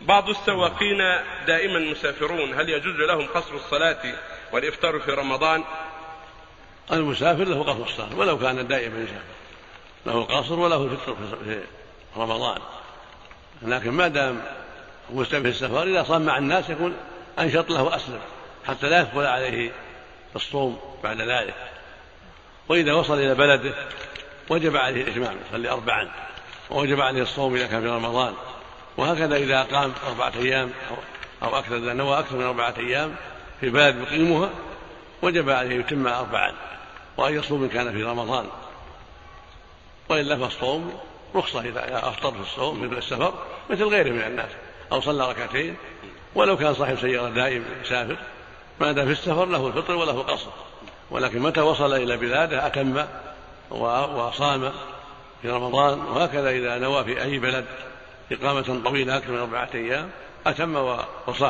بعض السواقين دائما مسافرون. هل يجوز لهم قصر الصلاة والإفطار في رمضان؟ المسافر له قصر الصلاة ولو كان دائما يسافر. له القصر وله الفطر في رمضان. لكن ما دام مستمر في السفر إذا صام مع الناس يكون أنشط له وأسلم حتى لا يثقل عليه الصوم بعد ذلك. وإذا وصل إلى بلده وجب عليه الإتمام يصلي أربعا ووجب عليه الصوم إذا كان في رمضان. وهكذا إذا قام أربعة أيام أو أكثر إذا نوى أكثر من أربعة أيام في بلد يقيمها وجب عليه يتم أربعا وأن يصوم إن كان في رمضان. وإلا فالصوم رخصة إذا أفطر في الصوم مثل السفر مثل غيره من الناس أو صلى ركعتين. ولو كان صاحب سيارة دائم يسافر ما دام في السفر له الفطر وله القصر ولكن متى وصل إلى بلاده أتم وصام في رمضان وهكذا إذا نوى في أي بلد. إقامة طويلة أكثر من أربعة أيام أتم وصام.